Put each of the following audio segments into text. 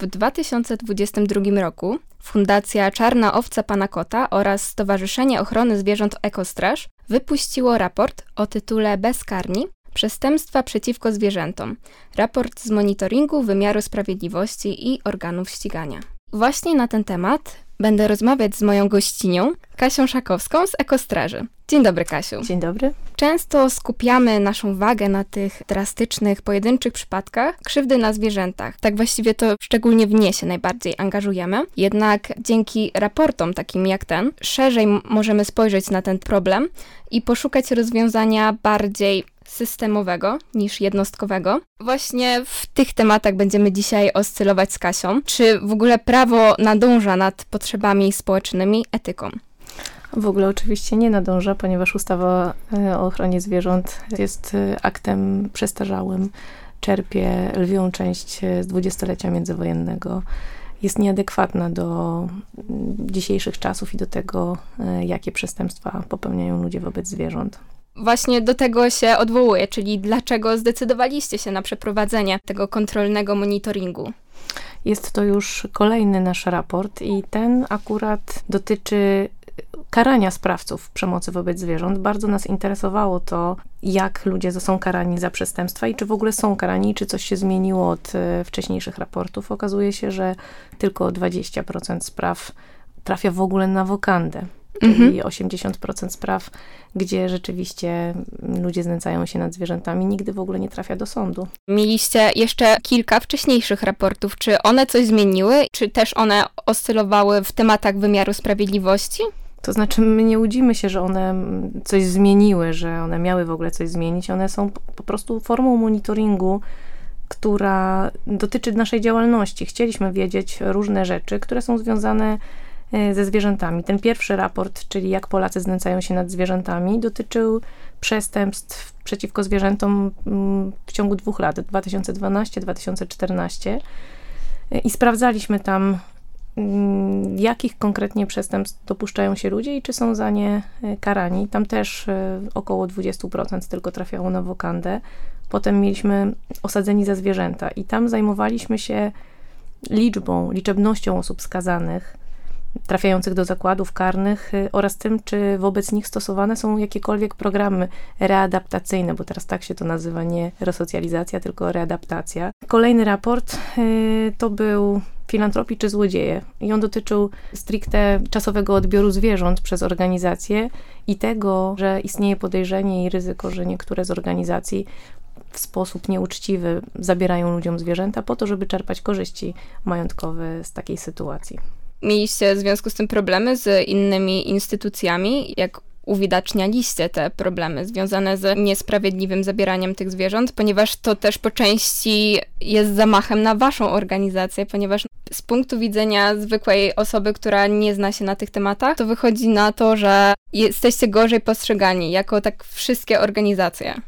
W 2022 roku Fundacja Czarna Owca Pana Kota oraz Stowarzyszenie Ochrony Zwierząt Ekostraż wypuściło raport o tytule Bezkarni Przestępstwa przeciwko zwierzętom. Raport z monitoringu wymiaru sprawiedliwości i organów ścigania. Właśnie na ten temat będę rozmawiać z moją gościnią, Kasią Szakowską z Ekostraży. Dzień dobry, Kasiu. Dzień dobry. Często skupiamy naszą wagę na tych drastycznych, pojedynczych przypadkach krzywdy na zwierzętach. Tak właściwie to szczególnie w nie się najbardziej angażujemy. Jednak dzięki raportom takim jak ten, szerzej możemy spojrzeć na ten problem i poszukać rozwiązania bardziej systemowego niż jednostkowego. Właśnie w tych tematach będziemy dzisiaj oscylować z Kasią. Czy w ogóle prawo nadąża nad potrzebami społecznymi, etyką? W ogóle oczywiście nie nadąża, ponieważ ustawa e, o ochronie zwierząt jest e, aktem przestarzałym, czerpie lwią część e, z dwudziestolecia międzywojennego. Jest nieadekwatna do dzisiejszych czasów i do tego, jakie przestępstwa popełniają ludzie wobec zwierząt właśnie do tego się odwołuje, czyli dlaczego zdecydowaliście się na przeprowadzenie tego kontrolnego monitoringu? Jest to już kolejny nasz raport i ten akurat dotyczy karania sprawców przemocy wobec zwierząt. Bardzo nas interesowało to, jak ludzie są karani za przestępstwa i czy w ogóle są karani, czy coś się zmieniło od e, wcześniejszych raportów. Okazuje się, że tylko 20% spraw trafia w ogóle na wokandę czyli mhm. 80% spraw, gdzie rzeczywiście ludzie znęcają się nad zwierzętami, nigdy w ogóle nie trafia do sądu. Mieliście jeszcze kilka wcześniejszych raportów. Czy one coś zmieniły? Czy też one oscylowały w tematach wymiaru sprawiedliwości? To znaczy, my nie łudzimy się, że one coś zmieniły, że one miały w ogóle coś zmienić. One są po prostu formą monitoringu, która dotyczy naszej działalności. Chcieliśmy wiedzieć różne rzeczy, które są związane E, ze zwierzętami. Ten pierwszy raport, czyli jak Polacy znęcają się nad zwierzętami, dotyczył przestępstw przeciwko zwierzętom mm, w ciągu dwóch lat, 2012-2014. E, I sprawdzaliśmy tam, mm, jakich konkretnie przestępstw dopuszczają się ludzie i czy są za nie e, karani. Tam też około 20% tylko trafiało na wokandę. Potem mieliśmy osadzeni za zwierzęta i tam zajmowaliśmy się liczbą, liczebnością osób skazanych trafiających do zakładów karnych y, oraz tym, czy wobec nich stosowane są jakiekolwiek programy readaptacyjne, bo teraz tak się to nazywa, nie resocjalizacja, tylko readaptacja. Kolejny raport y, to był filantropii czy złodzieje. I on dotyczył stricte czasowego odbioru zwierząt przez organizacje i tego, że istnieje podejrzenie i ryzyko, że niektóre z organizacji w sposób nieuczciwy zabierają ludziom zwierzęta po to, żeby czerpać korzyści majątkowe z takiej sytuacji. Mieliście w związku z tym problemy z innymi instytucjami? Jak uwidacznialiście te problemy związane z niesprawiedliwym zabieraniem tych zwierząt, ponieważ to też po części jest zamachem na waszą organizację, ponieważ z punktu widzenia zwykłej osoby, która nie zna się na tych tematach, to wychodzi na to, że jesteście gorzej postrzegani jako tak wszystkie organizacje.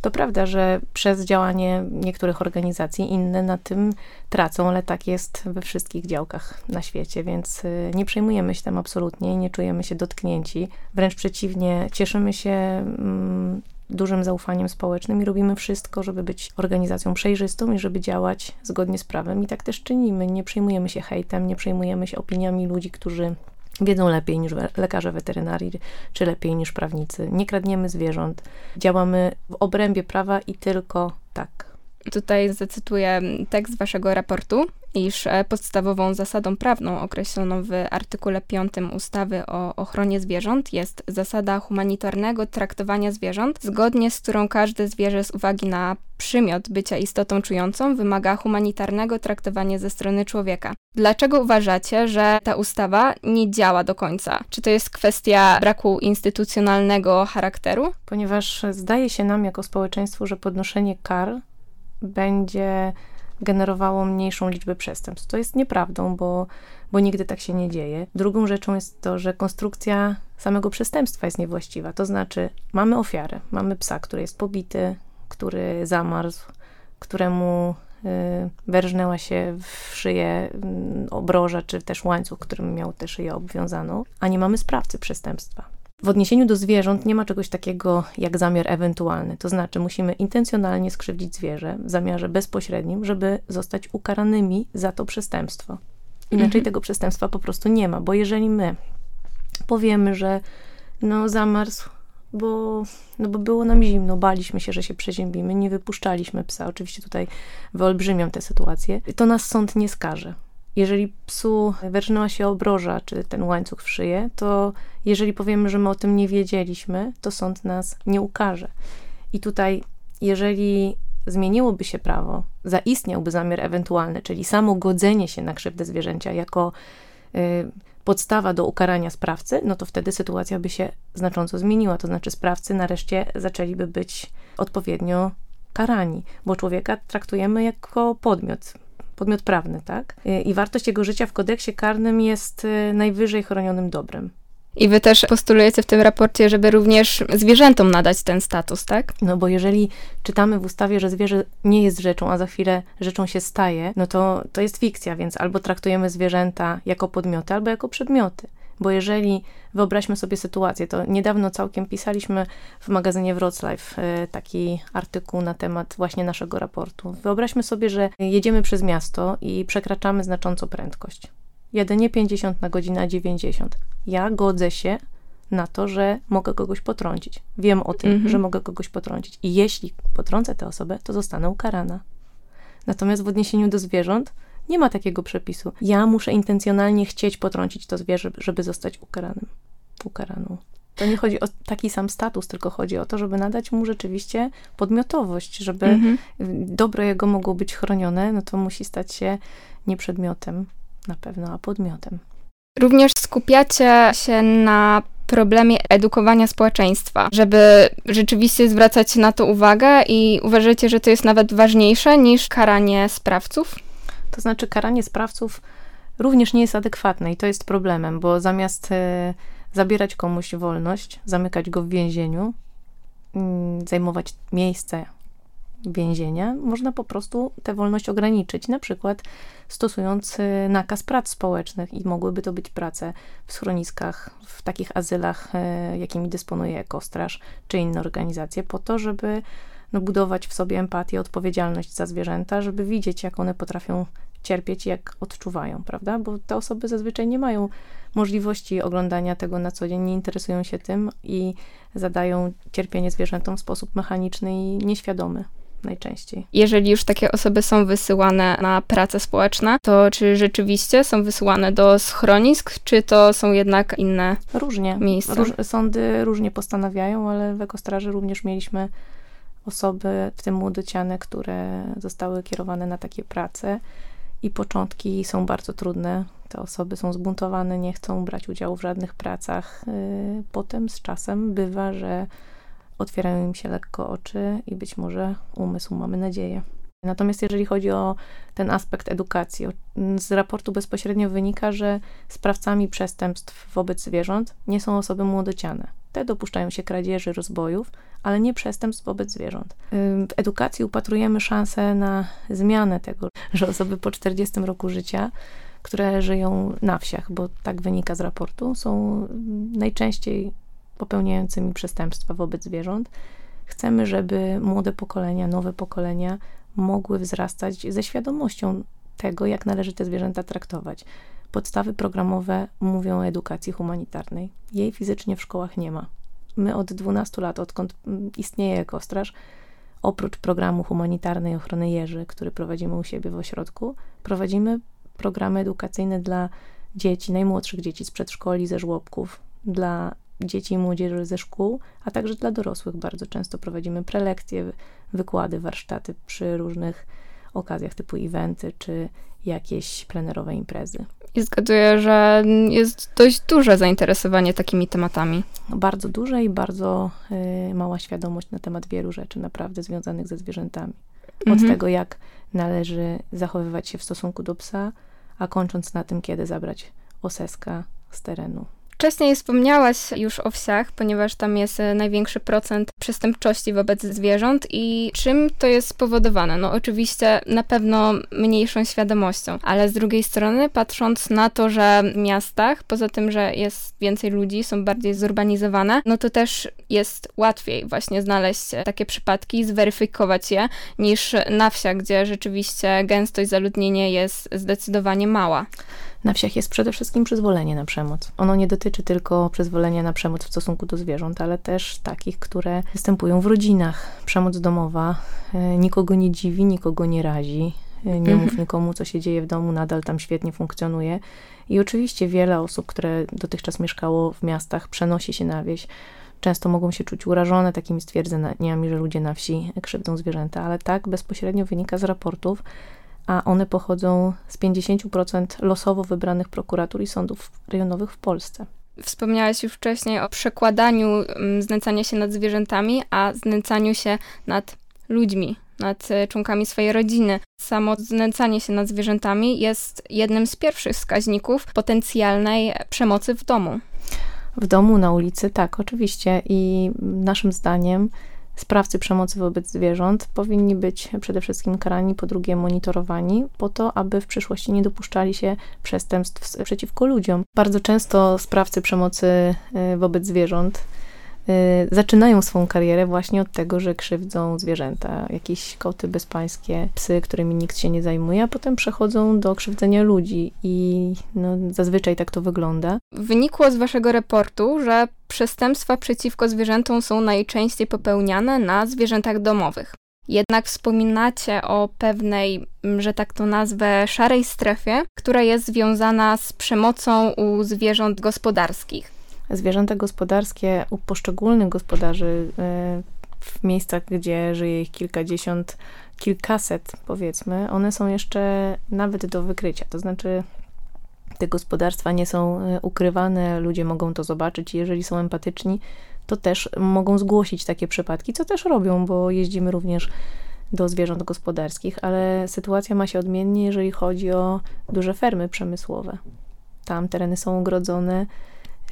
To prawda, że przez działanie niektórych organizacji inne na tym tracą, ale tak jest we wszystkich działkach na świecie, więc y, nie przejmujemy się tym absolutnie, nie czujemy się dotknięci. Wręcz przeciwnie, cieszymy się mm, dużym zaufaniem społecznym i robimy wszystko, żeby być organizacją przejrzystą i żeby działać zgodnie z prawem. I tak też czynimy. Nie przejmujemy się hejtem, nie przejmujemy się opiniami ludzi, którzy wiedzą lepiej niż lekarze weterynarii, czy lepiej niż prawnicy. Nie kradniemy zwierząt. Działamy w obrębie prawa i tylko tak. Tutaj zacytuję tekst waszego raportu iż e, podstawową zasadą prawną określoną w artykule 5 ustawy o ochronie zwierząt jest zasada humanitarnego traktowania zwierząt, zgodnie z którą każde zwierzę z uwagi na przymiot bycia istotą czującą wymaga humanitarnego traktowania ze strony człowieka. Dlaczego uważacie, że ta ustawa nie działa do końca? Czy to jest kwestia braku instytucjonalnego charakteru? Ponieważ zdaje się nam jako społeczeństwu, że podnoszenie kar będzie generowało mniejszą liczbę przestępstw. To jest nieprawdą, bo, bo nigdy tak się nie dzieje. Drugą rzeczą jest to, że konstrukcja samego przestępstwa jest niewłaściwa. To znaczy, mamy ofiarę, mamy psa, który jest pobity, który zamarzł, któremu y, werżnęła się w szyję y, obroża, czy też łańcuch, którym miał tę szyję obwiązaną, a nie mamy sprawcy przestępstwa. W odniesieniu do zwierząt nie ma czegoś takiego jak zamiar ewentualny. To znaczy, musimy intencjonalnie skrzywdzić zwierzę w zamiarze bezpośrednim, żeby zostać ukaranymi za to przestępstwo. Inaczej mhm. tego przestępstwa po prostu nie ma, bo jeżeli my powiemy, że no zamarzł, bo, no bo było nam zimno, baliśmy się, że się przeziębimy, nie wypuszczaliśmy psa. Oczywiście tutaj wyolbrzymiam tę sytuację. To nas sąd nie skaże. Jeżeli psu wyrżnęła się obroża, czy ten łańcuch w szyję, to jeżeli powiemy, że my o tym nie wiedzieliśmy, to sąd nas nie ukaże. I tutaj, jeżeli zmieniłoby się prawo, zaistniałby zamiar ewentualny, czyli samo godzenie się na krzywdę zwierzęcia jako y, podstawa do ukarania sprawcy, no to wtedy sytuacja by się znacząco zmieniła. To znaczy, sprawcy nareszcie zaczęliby być odpowiednio karani, bo człowieka traktujemy jako podmiot podmiot prawny, tak? I wartość jego życia w kodeksie karnym jest y, najwyżej chronionym dobrem. I wy też postulujecie w tym raporcie, żeby również zwierzętom nadać ten status, tak? No bo jeżeli czytamy w ustawie, że zwierzę nie jest rzeczą, a za chwilę rzeczą się staje, no to to jest fikcja, więc albo traktujemy zwierzęta jako podmioty, albo jako przedmioty. Bo jeżeli wyobraźmy sobie sytuację, to niedawno całkiem pisaliśmy w magazynie Wrocław e, taki artykuł na temat właśnie naszego raportu. Wyobraźmy sobie, że jedziemy przez miasto i przekraczamy znacząco prędkość. Jedynie 50 na godzinę, a 90. Ja godzę się na to, że mogę kogoś potrącić. Wiem o tym, mhm. że mogę kogoś potrącić. I jeśli potrącę tę osobę, to zostanę ukarana. Natomiast w odniesieniu do zwierząt, nie ma takiego przepisu. Ja muszę intencjonalnie chcieć potrącić to zwierzę, żeby zostać ukaranym, ukaraną. To nie chodzi o taki sam status, tylko chodzi o to, żeby nadać mu rzeczywiście podmiotowość, żeby mhm. dobro jego mogło być chronione, no to musi stać się nie przedmiotem na pewno, a podmiotem. Również skupiacie się na problemie edukowania społeczeństwa, żeby rzeczywiście zwracać na to uwagę i uważacie, że to jest nawet ważniejsze niż karanie sprawców? To znaczy, karanie sprawców również nie jest adekwatne i to jest problemem, bo zamiast e, zabierać komuś wolność, zamykać go w więzieniu, mm, zajmować miejsce więzienia, można po prostu tę wolność ograniczyć, na przykład stosując e, nakaz prac społecznych i mogłyby to być prace w schroniskach, w takich azylach, e, jakimi dysponuje Ekostraż, czy inne organizacje, po to, żeby no, budować w sobie empatię, odpowiedzialność za zwierzęta, żeby widzieć, jak one potrafią cierpieć, jak odczuwają, prawda? Bo te osoby zazwyczaj nie mają możliwości oglądania tego na co dzień, nie interesują się tym i zadają cierpienie zwierzętom w sposób mechaniczny i nieświadomy najczęściej. Jeżeli już takie osoby są wysyłane na prace społeczne, to czy rzeczywiście są wysyłane do schronisk, czy to są jednak inne Różnie. miejsca? Róż, sądy różnie postanawiają, ale w Ekostraży również mieliśmy osoby, w tym młodociane, które zostały kierowane na takie prace i początki są bardzo trudne. Te osoby są zbuntowane, nie chcą brać udziału w żadnych pracach. Y, potem z czasem bywa, że otwierają im się lekko oczy i być może umysł, mamy nadzieję. Natomiast jeżeli chodzi o ten aspekt edukacji, z raportu bezpośrednio wynika, że sprawcami przestępstw wobec zwierząt nie są osoby młodociane. Te dopuszczają się kradzieży, rozbojów, ale nie przestępstw wobec zwierząt. W edukacji upatrujemy szansę na zmianę tego, że osoby po 40 roku życia, które żyją na wsiach, bo tak wynika z raportu, są najczęściej popełniającymi przestępstwa wobec zwierząt. Chcemy, żeby młode pokolenia, nowe pokolenia mogły wzrastać ze świadomością tego, jak należy te zwierzęta traktować. Podstawy programowe mówią o edukacji humanitarnej. Jej fizycznie w szkołach nie ma. My od 12 lat, odkąd mm, istnieje Ekostraż, oprócz programu humanitarnej ochrony jeży, który prowadzimy u siebie w ośrodku, prowadzimy programy edukacyjne dla dzieci, najmłodszych dzieci z przedszkoli, ze żłobków, dla dzieci i młodzieży ze szkół, a także dla dorosłych. Bardzo często prowadzimy prelekcje, wykłady, warsztaty przy różnych okazjach typu eventy czy jakieś plenerowe imprezy. I zgaduję, że jest dość duże zainteresowanie takimi tematami. Bardzo duże i bardzo y, mała świadomość na temat wielu rzeczy naprawdę związanych ze zwierzętami. Od mhm. tego, jak należy zachowywać się w stosunku do psa, a kończąc na tym, kiedy zabrać oseska z terenu Wcześniej wspomniałaś już o wsiach, ponieważ tam jest e, największy procent przestępczości wobec zwierząt i czym to jest spowodowane? No oczywiście na pewno mniejszą świadomością, ale z drugiej strony patrząc na to, że w miastach, poza tym, że jest więcej ludzi, są bardziej zurbanizowane, no to też jest łatwiej właśnie znaleźć takie przypadki, zweryfikować je, niż na wsiach, gdzie rzeczywiście gęstość zaludnienia jest zdecydowanie mała. Na wsiach jest przede wszystkim przyzwolenie na przemoc. Ono nie dotyczy tylko przyzwolenia na przemoc w stosunku do zwierząt, ale też takich, które występują w rodzinach. Przemoc domowa e, nikogo nie dziwi, nikogo nie razi. E, nie mów nikomu, co się dzieje w domu, nadal tam świetnie funkcjonuje. I oczywiście wiele osób, które dotychczas mieszkało w miastach, przenosi się na wieś. Często mogą się czuć urażone takimi stwierdzeniami, że ludzie na wsi krzywdzą zwierzęta, ale tak bezpośrednio wynika z raportów, a one pochodzą z 50% losowo wybranych prokuratur i sądów rejonowych w Polsce. Wspomniałaś już wcześniej o przekładaniu mm, znęcania się nad zwierzętami, a znęcaniu się nad ludźmi, nad e, członkami swojej rodziny. Samo znęcanie się nad zwierzętami jest jednym z pierwszych wskaźników potencjalnej przemocy w domu. W domu, na ulicy, tak, oczywiście. I naszym zdaniem sprawcy przemocy wobec zwierząt powinni być przede wszystkim karani, po drugie monitorowani, po to, aby w przyszłości nie dopuszczali się przestępstw przeciwko ludziom. Bardzo często sprawcy przemocy y, wobec zwierząt zaczynają swą karierę właśnie od tego, że krzywdzą zwierzęta, jakieś koty bezpańskie, psy, którymi nikt się nie zajmuje, a potem przechodzą do krzywdzenia ludzi i no, zazwyczaj tak to wygląda. Wynikło z waszego raportu, że przestępstwa przeciwko zwierzętom są najczęściej popełniane na zwierzętach domowych. Jednak wspominacie o pewnej, że tak to nazwę, szarej strefie, która jest związana z przemocą u zwierząt gospodarskich zwierzęta gospodarskie u poszczególnych gospodarzy e, w miejscach, gdzie żyje ich kilkadziesiąt, kilkaset powiedzmy, one są jeszcze nawet do wykrycia. To znaczy te gospodarstwa nie są e, ukrywane, ludzie mogą to zobaczyć jeżeli są empatyczni, to też mogą zgłosić takie przypadki, co też robią, bo jeździmy również do zwierząt gospodarskich, ale sytuacja ma się odmiennie, jeżeli chodzi o duże fermy przemysłowe. Tam tereny są ogrodzone,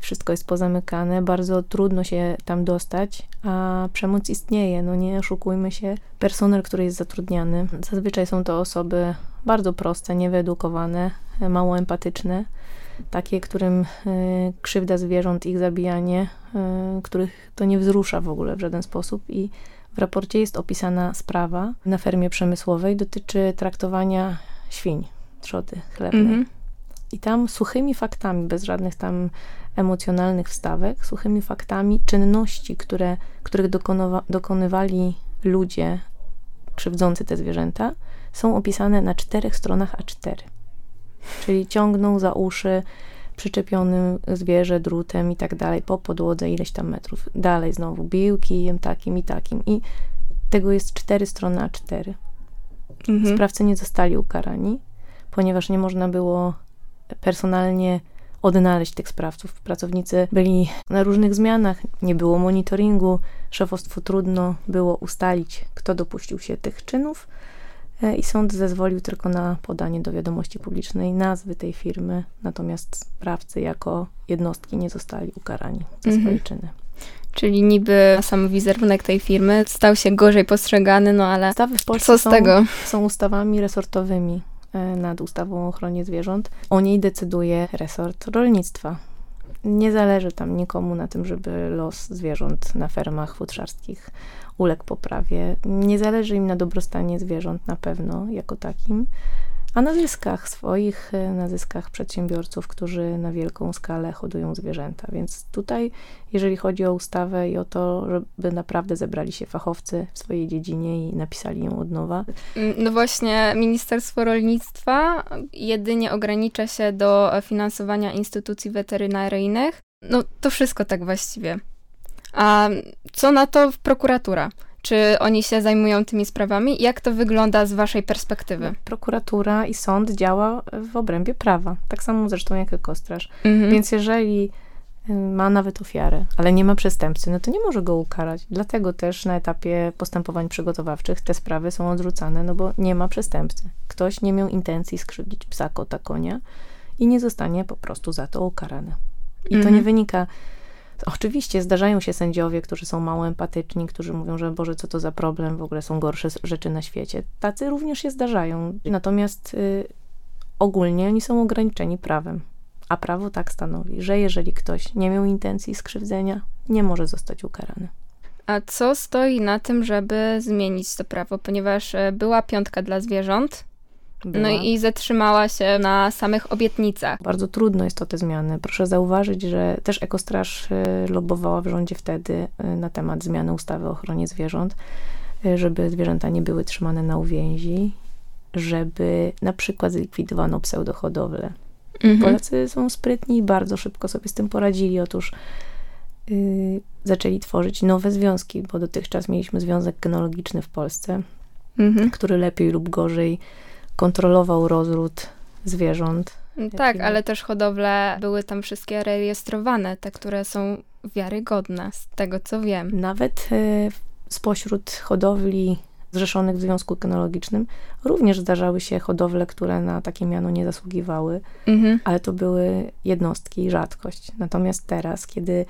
wszystko jest pozamykane, bardzo trudno się tam dostać, a przemoc istnieje, no nie oszukujmy się. Personel, który jest zatrudniany, zazwyczaj są to osoby bardzo proste, niewyedukowane, mało empatyczne, takie, którym y, krzywda zwierząt, ich zabijanie, y, których to nie wzrusza w ogóle w żaden sposób i w raporcie jest opisana sprawa na fermie przemysłowej, dotyczy traktowania świń, trzody chlebnej. Mm -hmm. I tam suchymi faktami, bez żadnych tam emocjonalnych wstawek, suchymi faktami czynności, które, których dokonywali ludzie krzywdzący te zwierzęta, są opisane na czterech stronach A4. Czyli ciągną za uszy przyczepionym zwierzę drutem i tak dalej, po podłodze ileś tam metrów. Dalej znowu biłki takim i takim. I tego jest cztery strony A4. Mhm. Sprawcy nie zostali ukarani, ponieważ nie można było personalnie odnaleźć tych sprawców. Pracownicy byli na różnych zmianach, nie było monitoringu, szefostwu trudno było ustalić, kto dopuścił się tych czynów e, i sąd zezwolił tylko na podanie do wiadomości publicznej nazwy tej firmy, natomiast sprawcy jako jednostki nie zostali ukarani za swoje mhm. czyny. Czyli niby sam wizerunek tej firmy stał się gorzej postrzegany, no ale Ustawy w Polsce co z są, tego? Są ustawami resortowymi. E, nad ustawą o ochronie zwierząt. O niej decyduje resort rolnictwa. Nie zależy tam nikomu na tym, żeby los zwierząt na fermach futrzarskich uległ poprawie. Nie zależy im na dobrostanie zwierząt na pewno jako takim a na zyskach swoich, e, na zyskach przedsiębiorców, którzy na wielką skalę hodują zwierzęta. Więc tutaj, jeżeli chodzi o ustawę i o to, żeby naprawdę zebrali się fachowcy w swojej dziedzinie i napisali ją od nowa. Mm, no właśnie, Ministerstwo Rolnictwa jedynie ogranicza się do finansowania instytucji weterynaryjnych. No to wszystko tak właściwie. A co na to prokuratura? Czy oni się zajmują tymi sprawami? Jak to wygląda z waszej perspektywy? Prokuratura i sąd działa w obrębie prawa. Tak samo zresztą jak ekostraż. Mhm. Więc jeżeli y, ma nawet ofiarę, ale nie ma przestępcy, no to nie może go ukarać. Dlatego też na etapie postępowań przygotowawczych te sprawy są odrzucane, no bo nie ma przestępcy. Ktoś nie miał intencji skrzywdzić psa, kota, konia i nie zostanie po prostu za to ukarany. I to nie wynika Oczywiście zdarzają się sędziowie, którzy są mało empatyczni, którzy mówią, że Boże, co to za problem, w ogóle są gorsze rzeczy na świecie. Tacy również się zdarzają. Natomiast y, ogólnie oni są ograniczeni prawem. A prawo tak stanowi, że jeżeli ktoś nie miał intencji skrzywdzenia, nie może zostać ukarany. A co stoi na tym, żeby zmienić to prawo? Ponieważ e, była piątka dla zwierząt, była. No i zatrzymała się na samych obietnicach. Bardzo trudno jest to te zmiany. Proszę zauważyć, że też Ekostraż y, lobowała w rządzie wtedy y, na temat zmiany ustawy o ochronie zwierząt, y, żeby zwierzęta nie były trzymane na uwięzi, żeby na przykład zlikwidowano pseudohodowlę. Mhm. Polacy są sprytni i bardzo szybko sobie z tym poradzili. Otóż yy, zaczęli tworzyć nowe związki, bo dotychczas mieliśmy związek genealogiczny w Polsce, mhm. który lepiej lub gorzej kontrolował rozród zwierząt. Tak, ale też hodowle były tam wszystkie rejestrowane, te, które są wiarygodne, z tego co wiem. Nawet y, spośród hodowli zrzeszonych w Związku Kynologicznym również zdarzały się hodowle, które na takie miano nie zasługiwały, mhm. ale to były jednostki, rzadkość. Natomiast teraz, kiedy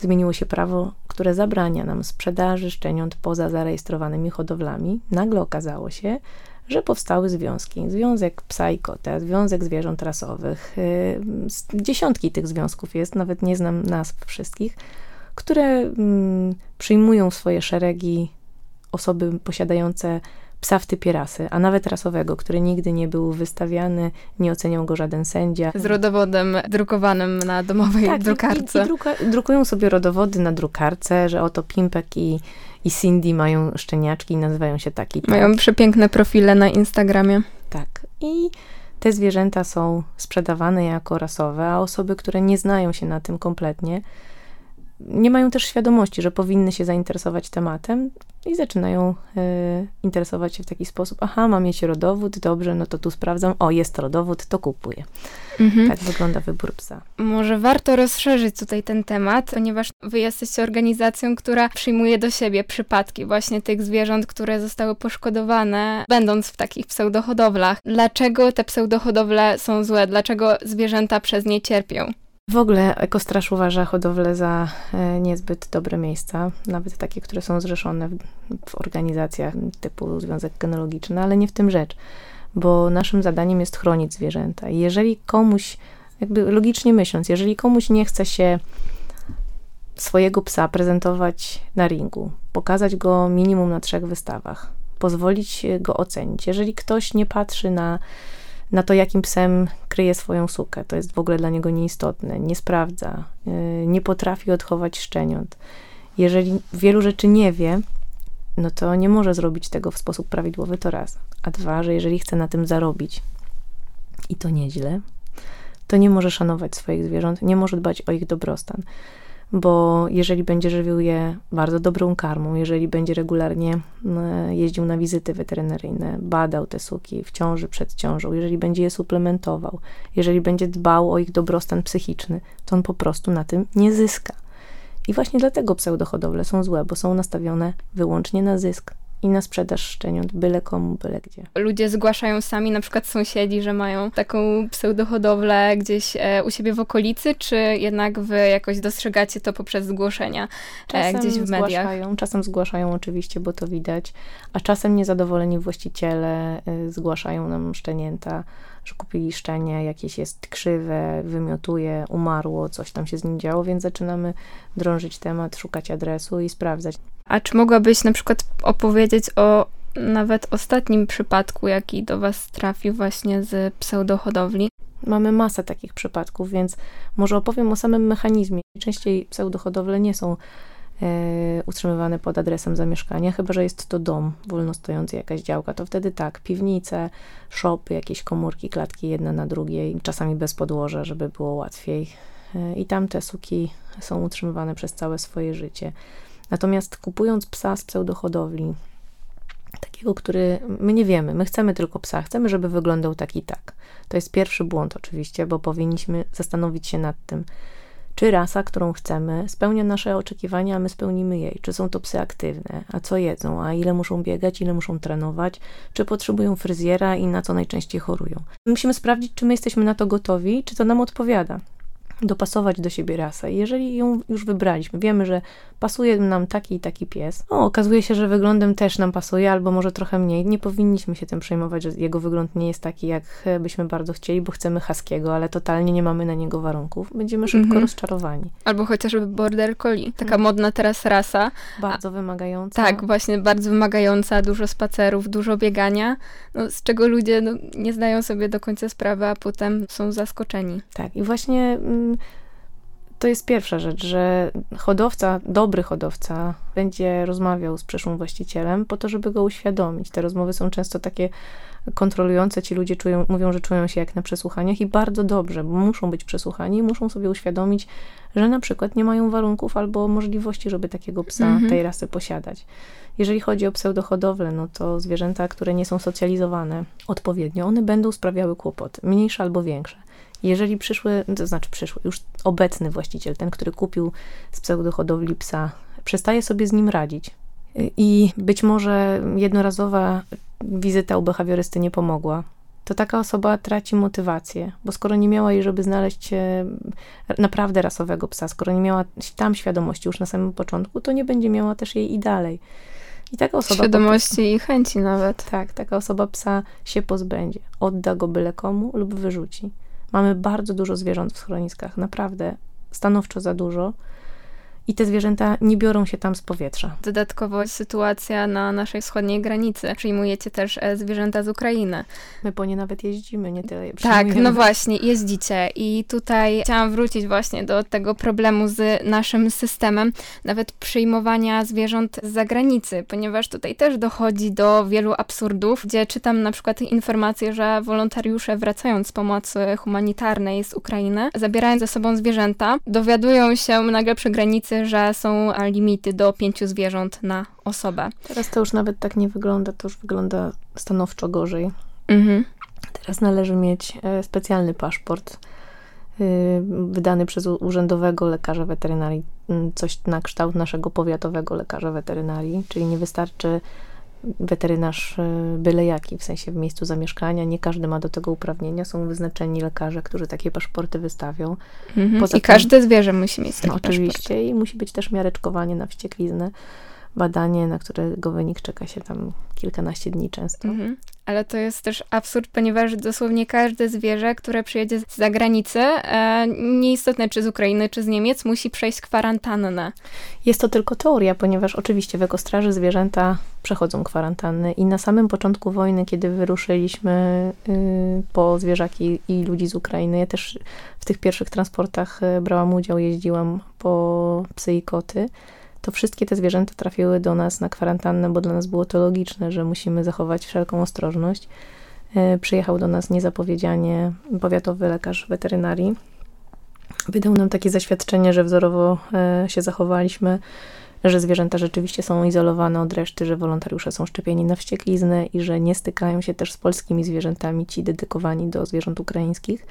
zmieniło się prawo, które zabrania nam sprzedaży szczeniąt poza zarejestrowanymi hodowlami, nagle okazało się, że powstały związki. Związek psa i kota, Związek Zwierząt Rasowych. Y, dziesiątki tych związków jest, nawet nie znam nazw wszystkich, które mm, przyjmują swoje szeregi osoby posiadające psa w typie rasy, a nawet rasowego, który nigdy nie był wystawiany, nie oceniał go żaden sędzia. Z rodowodem drukowanym na domowej tak, drukarce. I, i druka, drukują sobie rodowody na drukarce, że oto Pimpek i i Cindy mają szczeniaczki i nazywają się taki. Tak. Mają przepiękne profile na Instagramie. Tak. I te zwierzęta są sprzedawane jako rasowe, a osoby, które nie znają się na tym kompletnie, nie mają też świadomości, że powinny się zainteresować tematem i zaczynają y, interesować się w taki sposób. Aha, mam mieć rodowód, dobrze, no to tu sprawdzam. O, jest rodowód, to kupuję. Mhm. Tak wygląda wybór psa. Może warto rozszerzyć tutaj ten temat, ponieważ wy jesteście organizacją, która przyjmuje do siebie przypadki właśnie tych zwierząt, które zostały poszkodowane, będąc w takich pseudohodowlach. Dlaczego te pseudohodowle są złe? Dlaczego zwierzęta przez nie cierpią? W ogóle Ekostraż uważa hodowlę za e, niezbyt dobre miejsca, nawet takie, które są zrzeszone w, w organizacjach typu Związek Genealogiczny, ale nie w tym rzecz, bo naszym zadaniem jest chronić zwierzęta. I jeżeli komuś, jakby logicznie myśląc, jeżeli komuś nie chce się swojego psa prezentować na ringu, pokazać go minimum na trzech wystawach, pozwolić go ocenić, jeżeli ktoś nie patrzy na na to, jakim psem kryje swoją sukę. To jest w ogóle dla niego nieistotne, nie sprawdza, y, nie potrafi odchować szczeniąt. Jeżeli wielu rzeczy nie wie, no to nie może zrobić tego w sposób prawidłowy, to raz. A dwa, że jeżeli chce na tym zarobić i to nieźle, to nie może szanować swoich zwierząt, nie może dbać o ich dobrostan bo jeżeli będzie żywił je bardzo dobrą karmą, jeżeli będzie regularnie jeździł na wizyty weterynaryjne, badał te suki w ciąży, przed ciążą, jeżeli będzie je suplementował, jeżeli będzie dbał o ich dobrostan psychiczny, to on po prostu na tym nie zyska. I właśnie dlatego pseudohodowle są złe, bo są nastawione wyłącznie na zysk i na sprzedaż szczeniąt byle komu, byle gdzie. Ludzie zgłaszają sami, na przykład sąsiedzi, że mają taką pseudohodowlę gdzieś e, u siebie w okolicy, czy jednak wy jakoś dostrzegacie to poprzez zgłoszenia e, gdzieś w mediach? Zgłaszają, czasem zgłaszają oczywiście, bo to widać, a czasem niezadowoleni właściciele e, zgłaszają nam szczenięta, że kupili szczenie, jakieś jest krzywe, wymiotuje, umarło, coś tam się z nim działo, więc zaczynamy drążyć temat, szukać adresu i sprawdzać. A czy mogłabyś na przykład opowiedzieć o nawet ostatnim przypadku, jaki do Was trafił właśnie z pseudohodowli? Mamy masę takich przypadków, więc może opowiem o samym mechanizmie. Częściej pseudohodowle nie są e, utrzymywane pod adresem zamieszkania, chyba że jest to dom wolno stojący, jakaś działka, to wtedy tak, piwnice, szopy, jakieś komórki, klatki jedna na drugiej, czasami bez podłoża, żeby było łatwiej. E, I tam te suki są utrzymywane przez całe swoje życie. Natomiast kupując psa z pseudohodowli, takiego, który my nie wiemy, my chcemy tylko psa, chcemy, żeby wyglądał tak i tak. To jest pierwszy błąd oczywiście, bo powinniśmy zastanowić się nad tym, czy rasa, którą chcemy, spełnia nasze oczekiwania, a my spełnimy jej. Czy są to psy aktywne, a co jedzą, a ile muszą biegać, ile muszą trenować, czy potrzebują fryzjera i na co najczęściej chorują. Musimy sprawdzić, czy my jesteśmy na to gotowi, czy to nam odpowiada. Dopasować do siebie rasę. Jeżeli ją już wybraliśmy, wiemy, że pasuje nam taki i taki pies, no, okazuje się, że wyglądem też nam pasuje, albo może trochę mniej. Nie powinniśmy się tym przejmować, że jego wygląd nie jest taki, jak byśmy bardzo chcieli, bo chcemy haskiego, ale totalnie nie mamy na niego warunków. Będziemy szybko mhm. rozczarowani. Albo chociażby border collie, taka mhm. modna teraz rasa. Bardzo wymagająca. Tak, właśnie, bardzo wymagająca, dużo spacerów, dużo biegania, no, z czego ludzie no, nie zdają sobie do końca sprawy, a potem są zaskoczeni. Tak, i właśnie... To jest pierwsza rzecz, że hodowca, dobry hodowca, będzie rozmawiał z przyszłym właścicielem po to, żeby go uświadomić. Te rozmowy są często takie kontrolujące, ci ludzie czują, mówią, że czują się jak na przesłuchaniach i bardzo dobrze, bo muszą być przesłuchani i muszą sobie uświadomić, że na przykład nie mają warunków albo możliwości, żeby takiego psa mhm. tej rasy posiadać. Jeżeli chodzi o pseudohodowlę, no to zwierzęta, które nie są socjalizowane odpowiednio, one będą sprawiały kłopoty, mniejsze albo większe. Jeżeli przyszły, to znaczy przyszły, już obecny właściciel, ten, który kupił z pseudohodowli psa, przestaje sobie z nim radzić i być może jednorazowa wizyta u behawiorysty nie pomogła, to taka osoba traci motywację, bo skoro nie miała jej, żeby znaleźć naprawdę rasowego psa, skoro nie miała tam świadomości już na samym początku, to nie będzie miała też jej i dalej. I taka osoba. Świadomości i chęci nawet. Tak, taka osoba psa się pozbędzie. Odda go byle komu lub wyrzuci. Mamy bardzo dużo zwierząt w schroniskach, naprawdę stanowczo za dużo i te zwierzęta nie biorą się tam z powietrza. Dodatkowo sytuacja na naszej wschodniej granicy. Przyjmujecie też e, zwierzęta z Ukrainy. My po nie nawet jeździmy, nie tyle je Tak, no właśnie, jeździcie. I tutaj chciałam wrócić właśnie do tego problemu z naszym systemem, nawet przyjmowania zwierząt z zagranicy, ponieważ tutaj też dochodzi do wielu absurdów, gdzie czytam na przykład informacje, że wolontariusze wracając z pomocy humanitarnej z Ukrainy, zabierając ze sobą zwierzęta, dowiadują się nagle przy granicy, że są limity do pięciu zwierząt na osobę. Teraz to już nawet tak nie wygląda, to już wygląda stanowczo gorzej. Mhm. Teraz należy mieć e, specjalny paszport e, wydany przez urzędowego lekarza weterynarii, coś na kształt naszego powiatowego lekarza weterynarii, czyli nie wystarczy weterynarz e, byle jaki, w sensie w miejscu zamieszkania. Nie każdy ma do tego uprawnienia. Są wyznaczeni lekarze, którzy takie paszporty wystawią. Mhm. I tym, każde zwierzę musi mieć taki no, Oczywiście. Paszport. I musi być też miareczkowanie na wściekliznę badanie, na którego wynik czeka się tam kilkanaście dni często. Mhm. Ale to jest też absurd, ponieważ dosłownie każde zwierzę, które przyjedzie z zagranicy, e, nieistotne czy z Ukrainy, czy z Niemiec, musi przejść kwarantannę. Jest to tylko teoria, ponieważ oczywiście w ekostraży zwierzęta przechodzą kwarantanny i na samym początku wojny, kiedy wyruszyliśmy y, po zwierzaki i ludzi z Ukrainy, ja też w tych pierwszych transportach y, brałam udział, jeździłam po psy i koty, to wszystkie te zwierzęta trafiły do nas na kwarantannę, bo dla nas było to logiczne, że musimy zachować wszelką ostrożność. E, przyjechał do nas niezapowiedzianie powiatowy lekarz weterynarii. Wydał nam takie zaświadczenie, że wzorowo e, się zachowaliśmy, że zwierzęta rzeczywiście są izolowane od reszty, że wolontariusze są szczepieni na wściekliznę i że nie stykają się też z polskimi zwierzętami, ci dedykowani do zwierząt ukraińskich.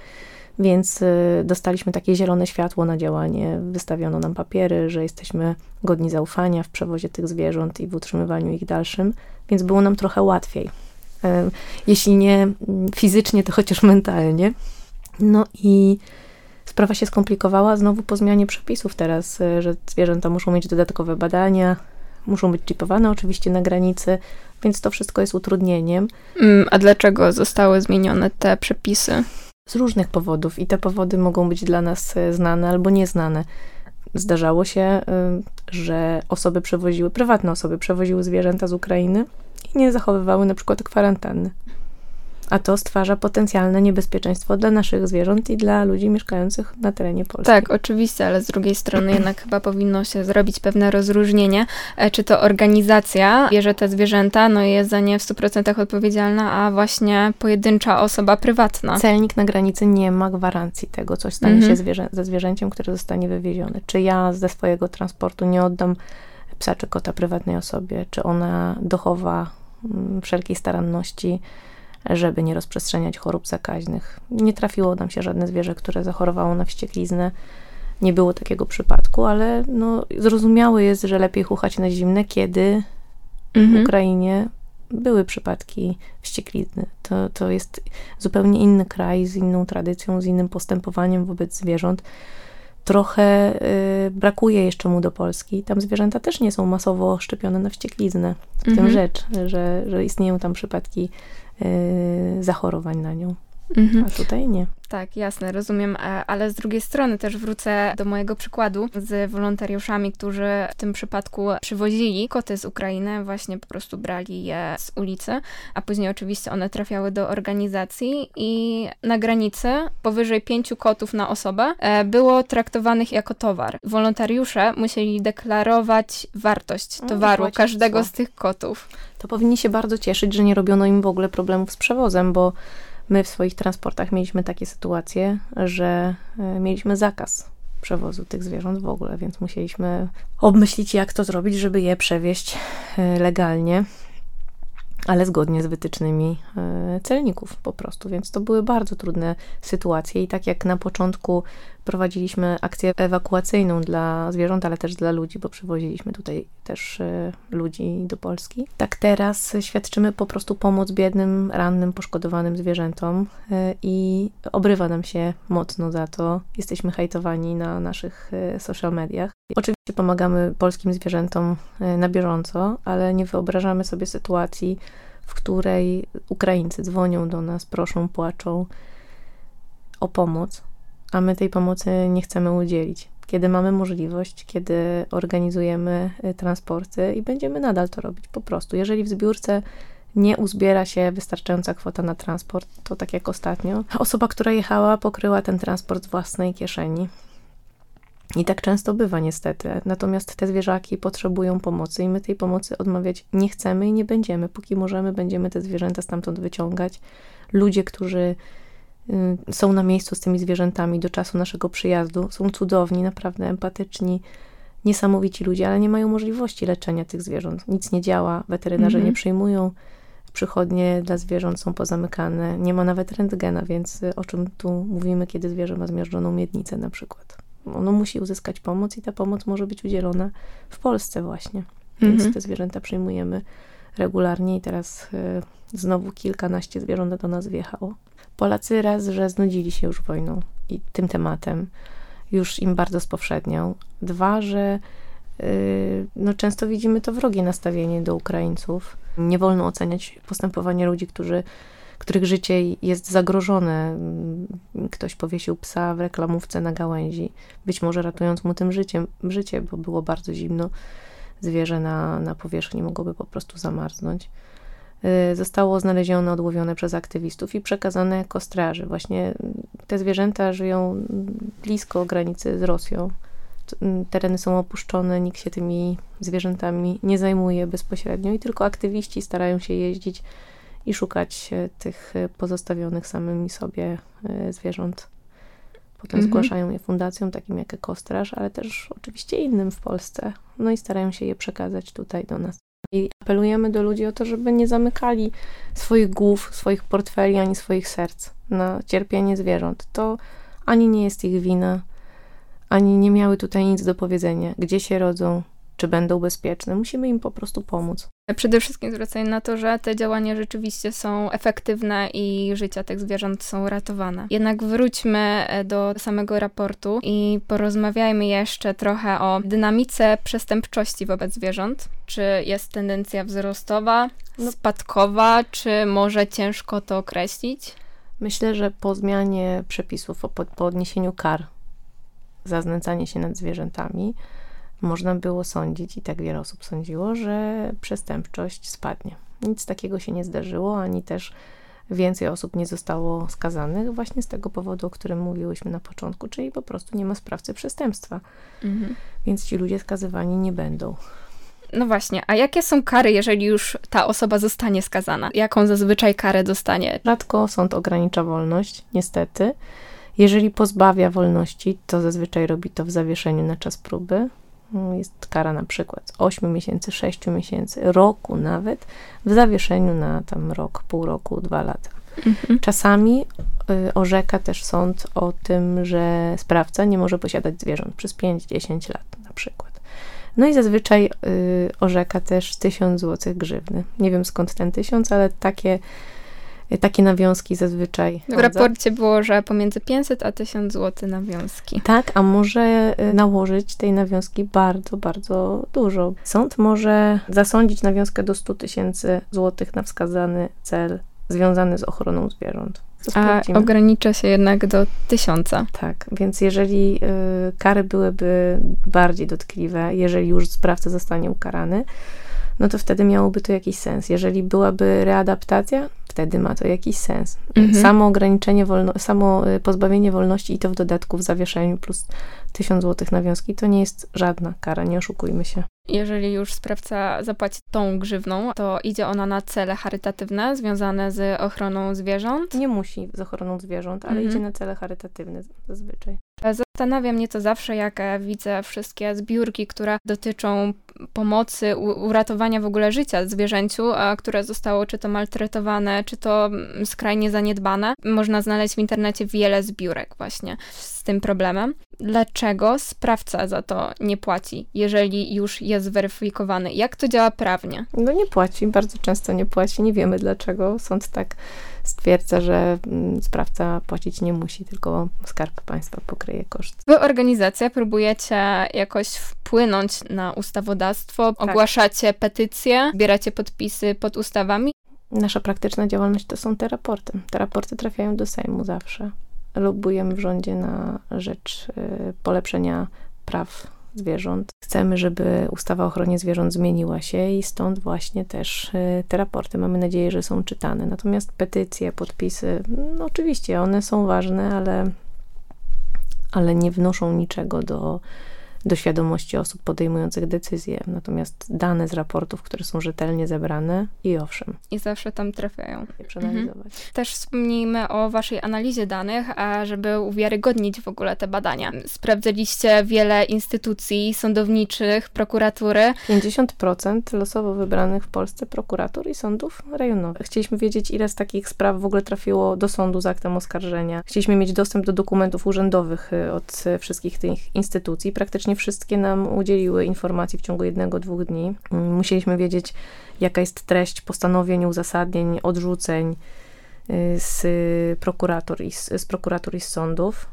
Więc y, dostaliśmy takie zielone światło na działanie. Wystawiono nam papiery, że jesteśmy godni zaufania w przewozie tych zwierząt i w utrzymywaniu ich dalszym, więc było nam trochę łatwiej. Jeśli nie fizycznie, to chociaż mentalnie. No i sprawa się skomplikowała znowu po zmianie przepisów teraz, y, że zwierzęta muszą mieć dodatkowe badania, muszą być chipowane oczywiście na granicy, więc to wszystko jest utrudnieniem. Mm, a dlaczego zostały zmienione te przepisy? Z różnych powodów i te powody mogą być dla nas e, znane albo nieznane. Zdarzało się, e, że osoby przewoziły, prywatne osoby przewoziły zwierzęta z Ukrainy i nie zachowywały na przykład kwarantanny a to stwarza potencjalne niebezpieczeństwo dla naszych zwierząt i dla ludzi mieszkających na terenie Polski. Tak, oczywiście, ale z drugiej strony jednak chyba powinno się zrobić pewne rozróżnienie, e, czy to organizacja bierze te zwierzęta, no i jest za nie w 100% odpowiedzialna, a właśnie pojedyncza osoba prywatna. Celnik na granicy nie ma gwarancji tego, coś stanie mhm. się zwierzę, ze zwierzęciem, które zostanie wywiezione. Czy ja ze swojego transportu nie oddam psa czy kota prywatnej osobie, czy ona dochowa mm, wszelkiej staranności, żeby nie rozprzestrzeniać chorób zakaźnych. Nie trafiło nam się żadne zwierzę, które zachorowało na wściekliznę. Nie było takiego przypadku, ale no, zrozumiałe jest, że lepiej chuchać na zimne, kiedy mhm. w Ukrainie były przypadki wścieklizny. To, to jest zupełnie inny kraj, z inną tradycją, z innym postępowaniem wobec zwierząt. Trochę y, brakuje jeszcze mu do Polski. Tam zwierzęta też nie są masowo szczepione na wściekliznę. W mhm. tym rzecz, że, że istnieją tam przypadki zachorowań na nią. Mhm. A tutaj nie. Tak, jasne, rozumiem, e, ale z drugiej strony też wrócę do mojego przykładu z wolontariuszami, którzy w tym przypadku przywozili koty z Ukrainy, właśnie po prostu brali je z ulicy, a później oczywiście one trafiały do organizacji i na granicy powyżej pięciu kotów na osobę e, było traktowanych jako towar. Wolontariusze musieli deklarować wartość towaru no, każdego z tych kotów. To powinni się bardzo cieszyć, że nie robiono im w ogóle problemów z przewozem, bo My w swoich transportach mieliśmy takie sytuacje, że e, mieliśmy zakaz przewozu tych zwierząt w ogóle, więc musieliśmy obmyślić, jak to zrobić, żeby je przewieźć e, legalnie ale zgodnie z wytycznymi e, celników po prostu, więc to były bardzo trudne sytuacje i tak jak na początku prowadziliśmy akcję ewakuacyjną dla zwierząt, ale też dla ludzi, bo przywoziliśmy tutaj też e, ludzi do Polski. Tak teraz świadczymy po prostu pomoc biednym, rannym, poszkodowanym zwierzętom e, i obrywa nam się mocno za to. Jesteśmy hejtowani na naszych social mediach. Oczywiście pomagamy polskim zwierzętom na bieżąco, ale nie wyobrażamy sobie sytuacji, w której Ukraińcy dzwonią do nas, proszą, płaczą o pomoc, a my tej pomocy nie chcemy udzielić. Kiedy mamy możliwość, kiedy organizujemy y, transporty i będziemy nadal to robić po prostu. Jeżeli w zbiórce nie uzbiera się wystarczająca kwota na transport, to tak jak ostatnio, osoba, która jechała, pokryła ten transport z własnej kieszeni. I tak często bywa niestety. Natomiast te zwierzaki potrzebują pomocy i my tej pomocy odmawiać nie chcemy i nie będziemy. Póki możemy, będziemy te zwierzęta stamtąd wyciągać. Ludzie, którzy są na miejscu z tymi zwierzętami do czasu naszego przyjazdu, są cudowni, naprawdę empatyczni, niesamowici ludzie, ale nie mają możliwości leczenia tych zwierząt. Nic nie działa, weterynarze mm -hmm. nie przyjmują, przychodnie dla zwierząt są pozamykane, nie ma nawet rentgena, więc y, o czym tu mówimy, kiedy zwierzę ma zmiażdżoną miednicę na przykład ono musi uzyskać pomoc i ta pomoc może być udzielona w Polsce właśnie. Więc mhm. te zwierzęta przyjmujemy regularnie i teraz y, znowu kilkanaście zwierząt do nas wjechało. Polacy raz, że znudzili się już wojną i tym tematem, już im bardzo spowszedniał. Dwa, że y, no, często widzimy to wrogie nastawienie do Ukraińców. Nie wolno oceniać postępowania ludzi, którzy których życie jest zagrożone. Ktoś powiesił psa w reklamówce na gałęzi, być może ratując mu tym życiem, życie, bo było bardzo zimno. Zwierzę na, na powierzchni mogłoby po prostu zamarznąć. Y, zostało znalezione, odłowione przez aktywistów i przekazane jako straży. Właśnie te zwierzęta żyją blisko granicy z Rosją. Tereny są opuszczone, nikt się tymi zwierzętami nie zajmuje bezpośrednio i tylko aktywiści starają się jeździć i szukać e, tych e, pozostawionych samymi sobie e, zwierząt. Potem mhm. zgłaszają je fundacjom takim jak Ekostraż, ale też oczywiście innym w Polsce. No i starają się je przekazać tutaj do nas. I apelujemy do ludzi o to, żeby nie zamykali swoich głów, swoich portfeli, ani swoich serc na cierpienie zwierząt. To ani nie jest ich wina, ani nie miały tutaj nic do powiedzenia, gdzie się rodzą, czy będą bezpieczne. Musimy im po prostu pomóc. Przede wszystkim zwracając na to, że te działania rzeczywiście są efektywne i życia tych zwierząt są ratowane. Jednak wróćmy e, do samego raportu i porozmawiajmy jeszcze trochę o dynamice przestępczości wobec zwierząt. Czy jest tendencja wzrostowa, no. spadkowa, czy może ciężko to określić? Myślę, że po zmianie przepisów, po podniesieniu kar za znęcanie się nad zwierzętami, można było sądzić, i tak wiele osób sądziło, że przestępczość spadnie. Nic takiego się nie zdarzyło, ani też więcej osób nie zostało skazanych właśnie z tego powodu, o którym mówiłyśmy na początku, czyli po prostu nie ma sprawcy przestępstwa. Mhm. Więc ci ludzie skazywani nie będą. No właśnie, a jakie są kary, jeżeli już ta osoba zostanie skazana? Jaką zazwyczaj karę dostanie? Rzadko sąd ogranicza wolność, niestety. Jeżeli pozbawia wolności, to zazwyczaj robi to w zawieszeniu na czas próby, jest kara na przykład 8 miesięcy, 6 miesięcy, roku nawet, w zawieszeniu na tam rok, pół roku, dwa lata. Mhm. Czasami y, orzeka też sąd o tym, że sprawca nie może posiadać zwierząt przez 5-10 lat na przykład. No i zazwyczaj y, orzeka też 1000 zł grzywny. Nie wiem skąd ten tysiąc, ale takie, takie nawiązki zazwyczaj. W raporcie było, że pomiędzy 500 a 1000 zł nawiązki. Tak, a może y, nałożyć tej nawiązki bardzo, bardzo dużo. Sąd może zasądzić nawiązkę do 100 tysięcy złotych na wskazany cel związany z ochroną zwierząt. A ogranicza się jednak do tysiąca. Tak, więc jeżeli y, kary byłyby bardziej dotkliwe, jeżeli już sprawca zostanie ukarany, no to wtedy miałoby to jakiś sens. Jeżeli byłaby readaptacja, wtedy ma to jakiś sens. Mhm. Samo ograniczenie, wolno, samo y, pozbawienie wolności i to w dodatku w zawieszeniu plus tysiąc złotych nawiązki, to nie jest żadna kara, nie oszukujmy się. Jeżeli już sprawca zapłaci tą grzywną, to idzie ona na cele charytatywne związane z ochroną zwierząt? Nie musi z ochroną zwierząt, ale mhm. idzie na cele charytatywne zazwyczaj. Zastanawia mnie to zawsze, jak e, widzę wszystkie zbiórki, które dotyczą pomocy, uratowania w ogóle życia zwierzęciu, które zostało czy to maltretowane, czy to mm, skrajnie zaniedbane. Można znaleźć w internecie wiele zbiórek właśnie z tym problemem. Dlaczego sprawca za to nie płaci, jeżeli już jest zweryfikowany? Jak to działa prawnie? No nie płaci, bardzo często nie płaci. Nie wiemy dlaczego. Sąd tak stwierdza, że mm, sprawca płacić nie musi, tylko skarb państwa pokryje koszt. Wy organizacja próbujecie jakoś wpłynąć na ustawodawstwo, tak. ogłaszacie petycje, zbieracie podpisy pod ustawami. Nasza praktyczna działalność to są te raporty. Te raporty trafiają do Sejmu zawsze. Lobujemy w rządzie na rzecz y, polepszenia praw zwierząt. Chcemy, żeby ustawa o ochronie zwierząt zmieniła się i stąd właśnie też y, te raporty mamy nadzieję, że są czytane. Natomiast petycje, podpisy, no oczywiście one są ważne, ale, ale nie wnoszą niczego do do świadomości osób podejmujących decyzje. Natomiast dane z raportów, które są rzetelnie zebrane i owszem. I zawsze tam trafiają. Je przeanalizować. Mhm. Też wspomnijmy o waszej analizie danych, a żeby uwiarygodnić w ogóle te badania. Sprawdzaliście wiele instytucji sądowniczych, prokuratury. 50% losowo wybranych w Polsce prokuratur i sądów rejonowych. Chcieliśmy wiedzieć, ile z takich spraw w ogóle trafiło do sądu z aktem oskarżenia. Chcieliśmy mieć dostęp do dokumentów urzędowych y, od wszystkich tych instytucji. Praktycznie praktycznie wszystkie nam udzieliły informacji w ciągu jednego, dwóch dni. Mm, musieliśmy wiedzieć, jaka jest treść postanowień, uzasadnień, odrzuceń y, z prokurator i z, z prokuratur i z sądów.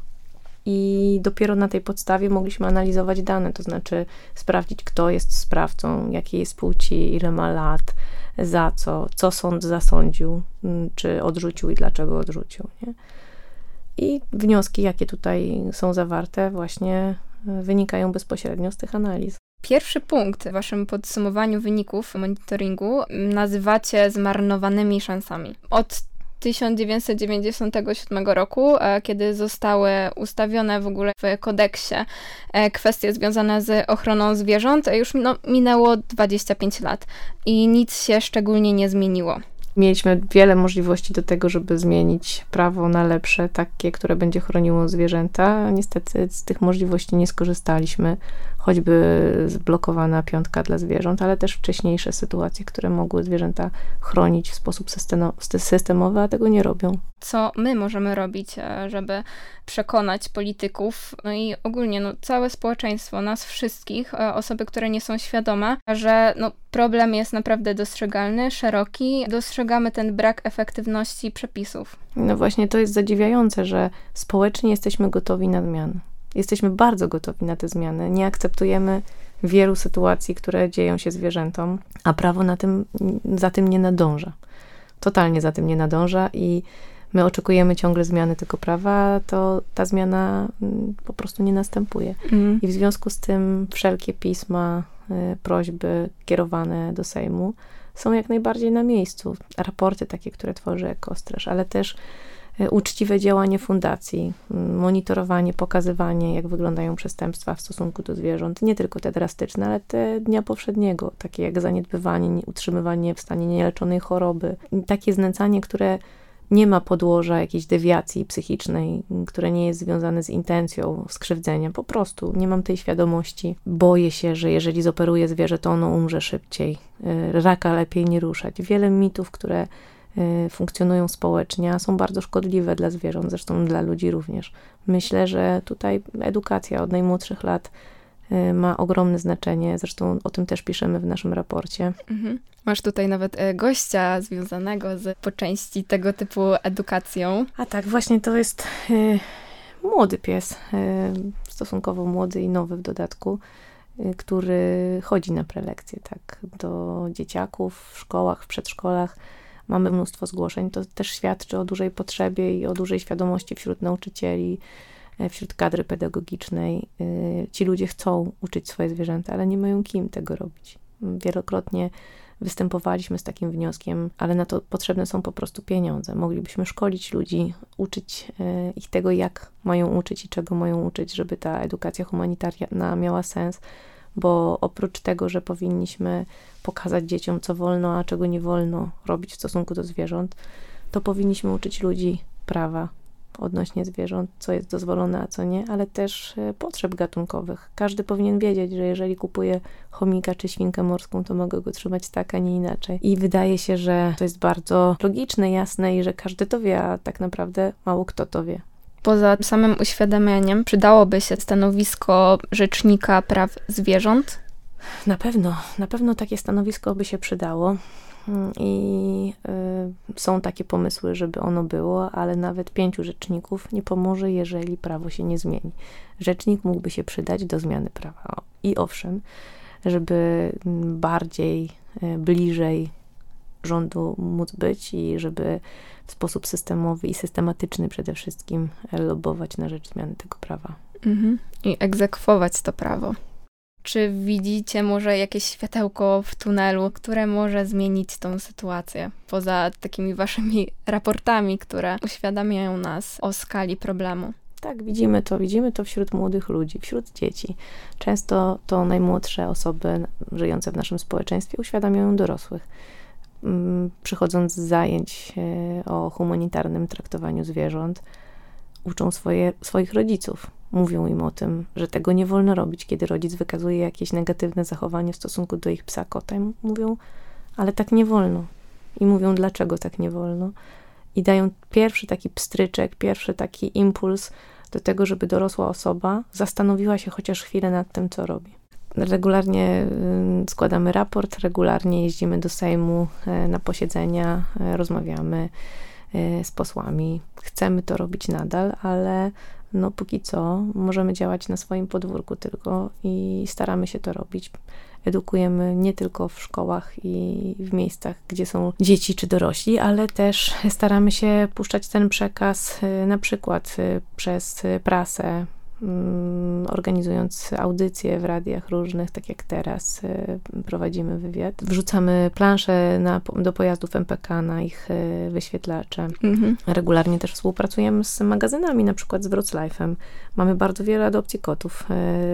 I dopiero na tej podstawie mogliśmy analizować dane, to znaczy sprawdzić, kto jest sprawcą, jakiej jest płci, ile ma lat, za co, co sąd zasądził, mm, czy odrzucił i dlaczego odrzucił. Nie? I wnioski, jakie tutaj są zawarte, właśnie wynikają bezpośrednio z tych analiz. Pierwszy punkt w waszym podsumowaniu wyników monitoringu nazywacie zmarnowanymi szansami. Od 1997 roku, e, kiedy zostały ustawione w ogóle w kodeksie e, kwestie związane z ochroną zwierząt, już no, minęło 25 lat i nic się szczególnie nie zmieniło. Mieliśmy wiele możliwości do tego, żeby zmienić prawo na lepsze, takie, które będzie chroniło zwierzęta. Niestety z tych możliwości nie skorzystaliśmy, choćby zblokowana piątka dla zwierząt, ale też wcześniejsze sytuacje, które mogły zwierzęta chronić w sposób systemowy, a tego nie robią. Co my możemy robić, e, żeby przekonać polityków, no i ogólnie no, całe społeczeństwo, nas wszystkich, e, osoby, które nie są świadome, że no, problem jest naprawdę dostrzegalny, szeroki, dostrzegamy ten brak efektywności przepisów. No właśnie to jest zadziwiające, że społecznie jesteśmy gotowi na zmiany. Jesteśmy bardzo gotowi na te zmiany. Nie akceptujemy wielu sytuacji, które dzieją się zwierzętom, a prawo na tym, za tym nie nadąża. Totalnie za tym nie nadąża i my oczekujemy ciągle zmiany tego prawa, to ta zmiana mm, po prostu nie następuje. Mm. I w związku z tym wszelkie pisma, y, prośby kierowane do Sejmu są jak najbardziej na miejscu. Raporty takie, które tworzy Ekostraż, ale też y, uczciwe działanie fundacji, mm, monitorowanie, pokazywanie, jak wyglądają przestępstwa w stosunku do zwierząt, nie tylko te drastyczne, ale te dnia powszedniego, takie jak zaniedbywanie, utrzymywanie w stanie nieleczonej choroby, takie znęcanie, które nie ma podłoża jakiejś dewiacji psychicznej, które nie jest związane z intencją skrzywdzenia. Po prostu nie mam tej świadomości. Boję się, że jeżeli zoperuję zwierzę, to ono umrze szybciej. Y, raka lepiej nie ruszać. Wiele mitów, które y, funkcjonują społecznie, są bardzo szkodliwe dla zwierząt, zresztą dla ludzi również. Myślę, że tutaj edukacja od najmłodszych lat ma ogromne znaczenie. Zresztą o tym też piszemy w naszym raporcie. Mhm. Masz tutaj nawet e, gościa związanego z po części tego typu edukacją. A tak, właśnie to jest y, młody pies, y, stosunkowo młody i nowy w dodatku, y, który chodzi na prelekcje, tak, do dzieciaków w szkołach, w przedszkolach. Mamy mnóstwo zgłoszeń. To też świadczy o dużej potrzebie i o dużej świadomości wśród nauczycieli, wśród kadry pedagogicznej. Y, ci ludzie chcą uczyć swoje zwierzęta, ale nie mają kim tego robić. Wielokrotnie występowaliśmy z takim wnioskiem, ale na to potrzebne są po prostu pieniądze. Moglibyśmy szkolić ludzi, uczyć e, ich tego, jak mają uczyć i czego mają uczyć, żeby ta edukacja humanitarna miała sens, bo oprócz tego, że powinniśmy pokazać dzieciom, co wolno, a czego nie wolno robić w stosunku do zwierząt, to powinniśmy uczyć ludzi prawa, odnośnie zwierząt, co jest dozwolone, a co nie, ale też e, potrzeb gatunkowych. Każdy powinien wiedzieć, że jeżeli kupuję chomika czy świnkę morską, to mogę go trzymać tak, a nie inaczej. I wydaje się, że to jest bardzo logiczne, jasne i że każdy to wie, a tak naprawdę mało kto to wie. Poza samym uświadamianiem, przydałoby się stanowisko rzecznika praw zwierząt? Na pewno, na pewno takie stanowisko by się przydało. I y, są takie pomysły, żeby ono było, ale nawet pięciu rzeczników nie pomoże, jeżeli prawo się nie zmieni. Rzecznik mógłby się przydać do zmiany prawa. I owszem, żeby bardziej, y, bliżej rządu móc być i żeby w sposób systemowy i systematyczny przede wszystkim lobować na rzecz zmiany tego prawa. Mhm. I egzekwować to prawo. Czy widzicie może jakieś światełko w tunelu, które może zmienić tą sytuację? Poza takimi waszymi raportami, które uświadamiają nas o skali problemu. Tak, widzimy to, widzimy to wśród młodych ludzi, wśród dzieci. Często to najmłodsze osoby żyjące w naszym społeczeństwie uświadamiają dorosłych. Mm, przychodząc z zajęć e, o humanitarnym traktowaniu zwierząt, uczą swoje, swoich rodziców mówią im o tym, że tego nie wolno robić, kiedy rodzic wykazuje jakieś negatywne zachowanie w stosunku do ich psa, kota. I mówią, ale tak nie wolno. I mówią, dlaczego tak nie wolno. I dają pierwszy taki pstryczek, pierwszy taki impuls do tego, żeby dorosła osoba zastanowiła się chociaż chwilę nad tym, co robi. Regularnie y, składamy raport, regularnie jeździmy do Sejmu y, na posiedzenia, y, rozmawiamy z posłami. Chcemy to robić nadal, ale no póki co możemy działać na swoim podwórku tylko i staramy się to robić. Edukujemy nie tylko w szkołach i w miejscach, gdzie są dzieci czy dorośli, ale też staramy się puszczać ten przekaz y, na przykład y, przez prasę, organizując audycje w radiach różnych, tak jak teraz y, prowadzimy wywiad. Wrzucamy plansze na, do pojazdów MPK na ich y, wyświetlacze. Mhm. Regularnie też współpracujemy z magazynami, na przykład z Wrocławiem. Mamy bardzo wiele adopcji kotów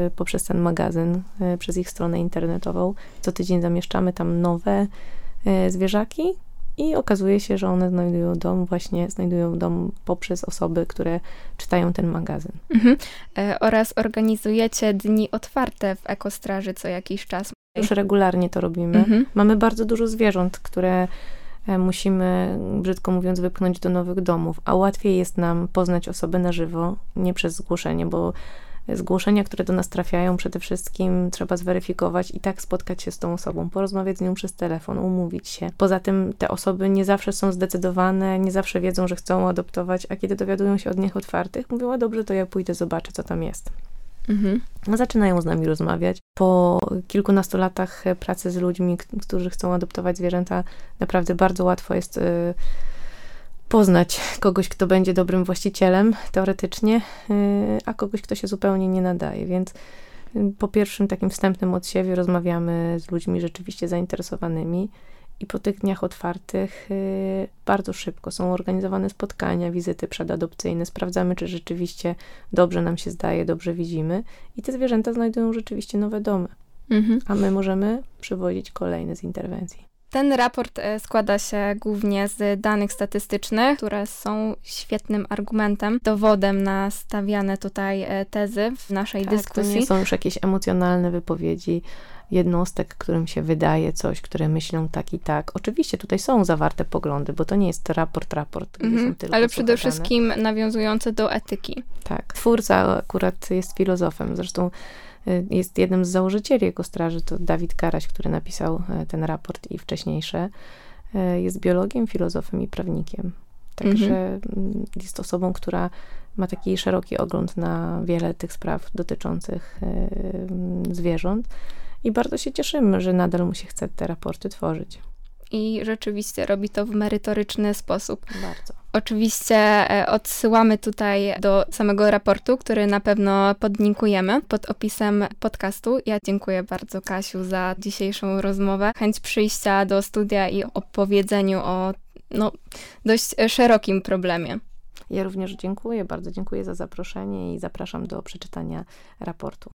y, poprzez ten magazyn, przez ich stronę internetową. Co tydzień zamieszczamy tam nowe zwierzaki, i okazuje się, że one znajdują dom, właśnie znajdują dom poprzez osoby, które czytają ten magazyn. Mhm. E, oraz organizujecie dni otwarte w Ekostraży co jakiś czas. Już regularnie to robimy. Mhm. Mamy bardzo dużo zwierząt, które e, musimy, brzydko mówiąc, wypchnąć do nowych domów, a łatwiej jest nam poznać osobę na żywo, nie przez zgłoszenie, bo zgłoszenia, które do nas trafiają, przede wszystkim trzeba zweryfikować i tak spotkać się z tą osobą, porozmawiać z nią przez telefon, umówić się. Poza tym te osoby nie zawsze są zdecydowane, nie zawsze wiedzą, że chcą adoptować, a kiedy dowiadują się od nich otwartych, mówią, a dobrze, to ja pójdę, zobaczę, co tam jest. Mhm. Zaczynają z nami rozmawiać. Po kilkunastu latach pracy z ludźmi, którzy chcą adoptować zwierzęta, naprawdę bardzo łatwo jest y, poznać kogoś, kto będzie dobrym właścicielem teoretycznie, y, a kogoś, kto się zupełnie nie nadaje. Więc y, po pierwszym takim wstępnym odsiewie rozmawiamy z ludźmi rzeczywiście zainteresowanymi i po tych dniach otwartych y, bardzo szybko są organizowane spotkania, wizyty przedadopcyjne. Sprawdzamy, czy rzeczywiście dobrze nam się zdaje, dobrze widzimy i te zwierzęta znajdują rzeczywiście nowe domy. Mhm. A my możemy przywozić kolejne z interwencji. Ten raport e, składa się głównie z danych statystycznych, które są świetnym argumentem, dowodem na stawiane tutaj e, tezy w naszej tak, dyskusji. To nie są już jakieś emocjonalne wypowiedzi. jednostek, którym się wydaje coś, które myślą tak i tak. Oczywiście tutaj są zawarte poglądy, bo to nie jest raport, raport, Mhm, Ale przede wszystkim nawiązujące do etyki. Tak. Twórca akurat jest filozofem, zresztą jest jednym z założycieli Ekostraży, to Dawid Karaś, który napisał e, ten raport i wcześniejsze. E, Jest biologiem, filozofem i prawnikiem. Także mm, jest osobą, która ma taki szeroki ogląd na wiele tych spraw dotyczących e, zwierząt. I bardzo się cieszymy, że nadal mu się chce te raporty tworzyć. I rzeczywiście robi to w merytoryczny sposób. Bardzo. Oczywiście e, odsyłamy tutaj do samego raportu, który na pewno podlinkujemy pod opisem podcastu. Ja dziękuję bardzo Kasiu za dzisiejszą rozmowę. Chęć przyjścia do studia i opowiedzeniu o no, dość szerokim problemie. Ja również dziękuję, bardzo dziękuję za zaproszenie i zapraszam do przeczytania raportu.